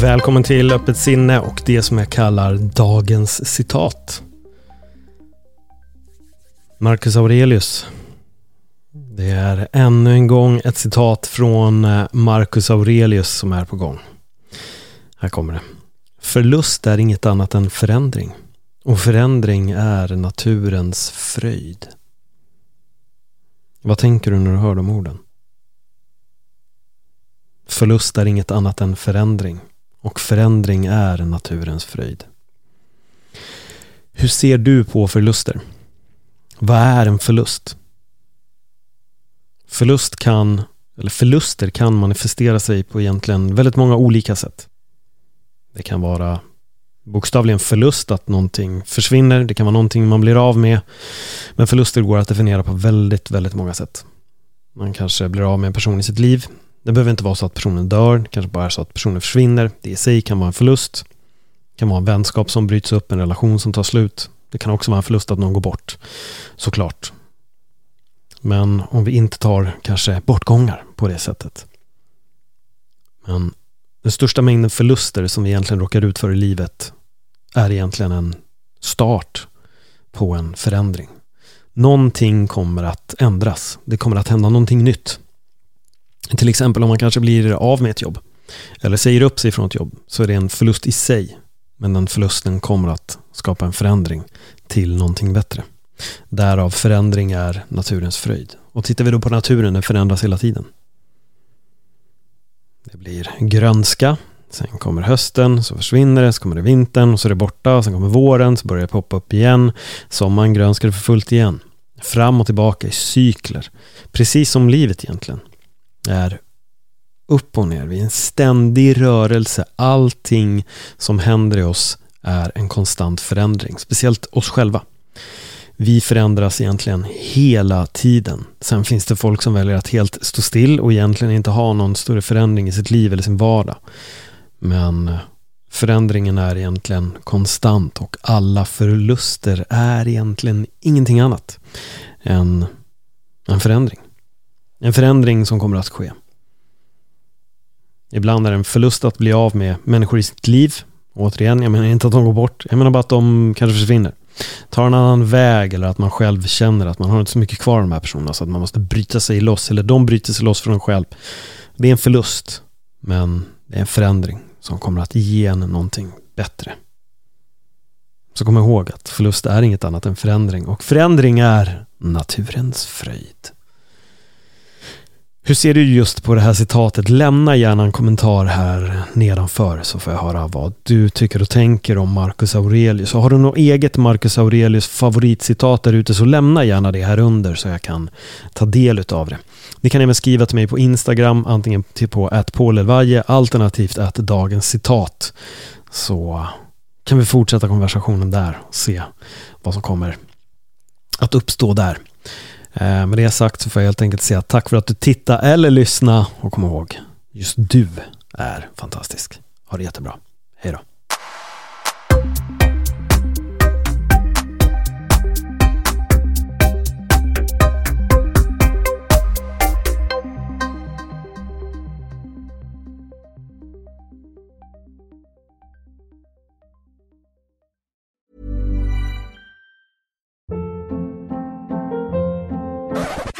Välkommen till Öppet sinne och det som jag kallar dagens citat. Marcus Aurelius. Det är ännu en gång ett citat från eh, Marcus Aurelius som är på gång. Här kommer det. Förlust är inget annat än förändring. Och förändring är naturens fröjd. Vad tänker du när du hör de orden? Förlust är inget annat än förändring och förändring är naturens fröjd. Hur ser du på förluster? Vad är en förlust? Förlust kan, eller förluster kan manifestera sig på egentligen väldigt många olika sätt. Det kan vara bokstavligen förlust att någonting försvinner. Det kan vara någonting man blir av med. Men förluster går att definiera på väldigt, väldigt många sätt. Man kanske blir av med en person i sitt liv. Det behöver inte vara så att personen dör, det kanske bara är så att personen försvinner. Det i sig kan vara en förlust. Det kan vara en vänskap som bryts upp, en relation som tar slut. Det kan också vara en förlust att någon går bort, såklart. Men om vi inte tar kanske bortgångar på det sättet. Men den största mängden förluster som vi egentligen råkar ut för i livet är egentligen en start på en förändring. Någonting kommer att ändras. Det kommer att hända någonting nytt. Till exempel om man kanske blir av med ett jobb eller säger upp sig från ett jobb så är det en förlust i sig. Men den förlusten kommer att skapa en förändring till någonting bättre. Därav förändring är naturens fröjd. Och tittar vi då på naturen, den förändras hela tiden. Det blir grönska, sen kommer hösten, så försvinner det, så kommer det vintern och så är det borta, sen kommer våren, så börjar det poppa upp igen. Sommaren grönskar det för fullt igen. Fram och tillbaka i cykler. Precis som livet egentligen är upp och ner. Vi är en ständig rörelse. Allting som händer i oss är en konstant förändring. Speciellt oss själva. Vi förändras egentligen hela tiden. Sen finns det folk som väljer att helt stå still och egentligen inte ha någon större förändring i sitt liv eller sin vardag. Men förändringen är egentligen konstant och alla förluster är egentligen ingenting annat än en förändring. En förändring som kommer att ske. Ibland är det en förlust att bli av med människor i sitt liv. Återigen, jag menar inte att de går bort. Jag menar bara att de kanske försvinner. Tar en annan väg eller att man själv känner att man har inte så mycket kvar av de här personerna så att man måste bryta sig loss eller de bryter sig loss från en själv. Det är en förlust. Men det är en förändring som kommer att ge en någonting bättre. Så kom ihåg att förlust är inget annat än förändring och förändring är naturens fröjd. Hur ser du just på det här citatet? Lämna gärna en kommentar här nedanför så får jag höra vad du tycker och tänker om Marcus Aurelius. Och har du något eget Marcus Aurelius favoritcitat där ute så lämna gärna det här under så jag kan ta del av det. Ni kan även skriva till mig på Instagram, antingen på @paulelvaje alternativt att dagens citat. Så kan vi fortsätta konversationen där och se vad som kommer att uppstå där. Eh, med det sagt så får jag helt enkelt säga tack för att du tittade eller lyssnade och kom ihåg, just du är fantastisk. Ha det jättebra. Hej då.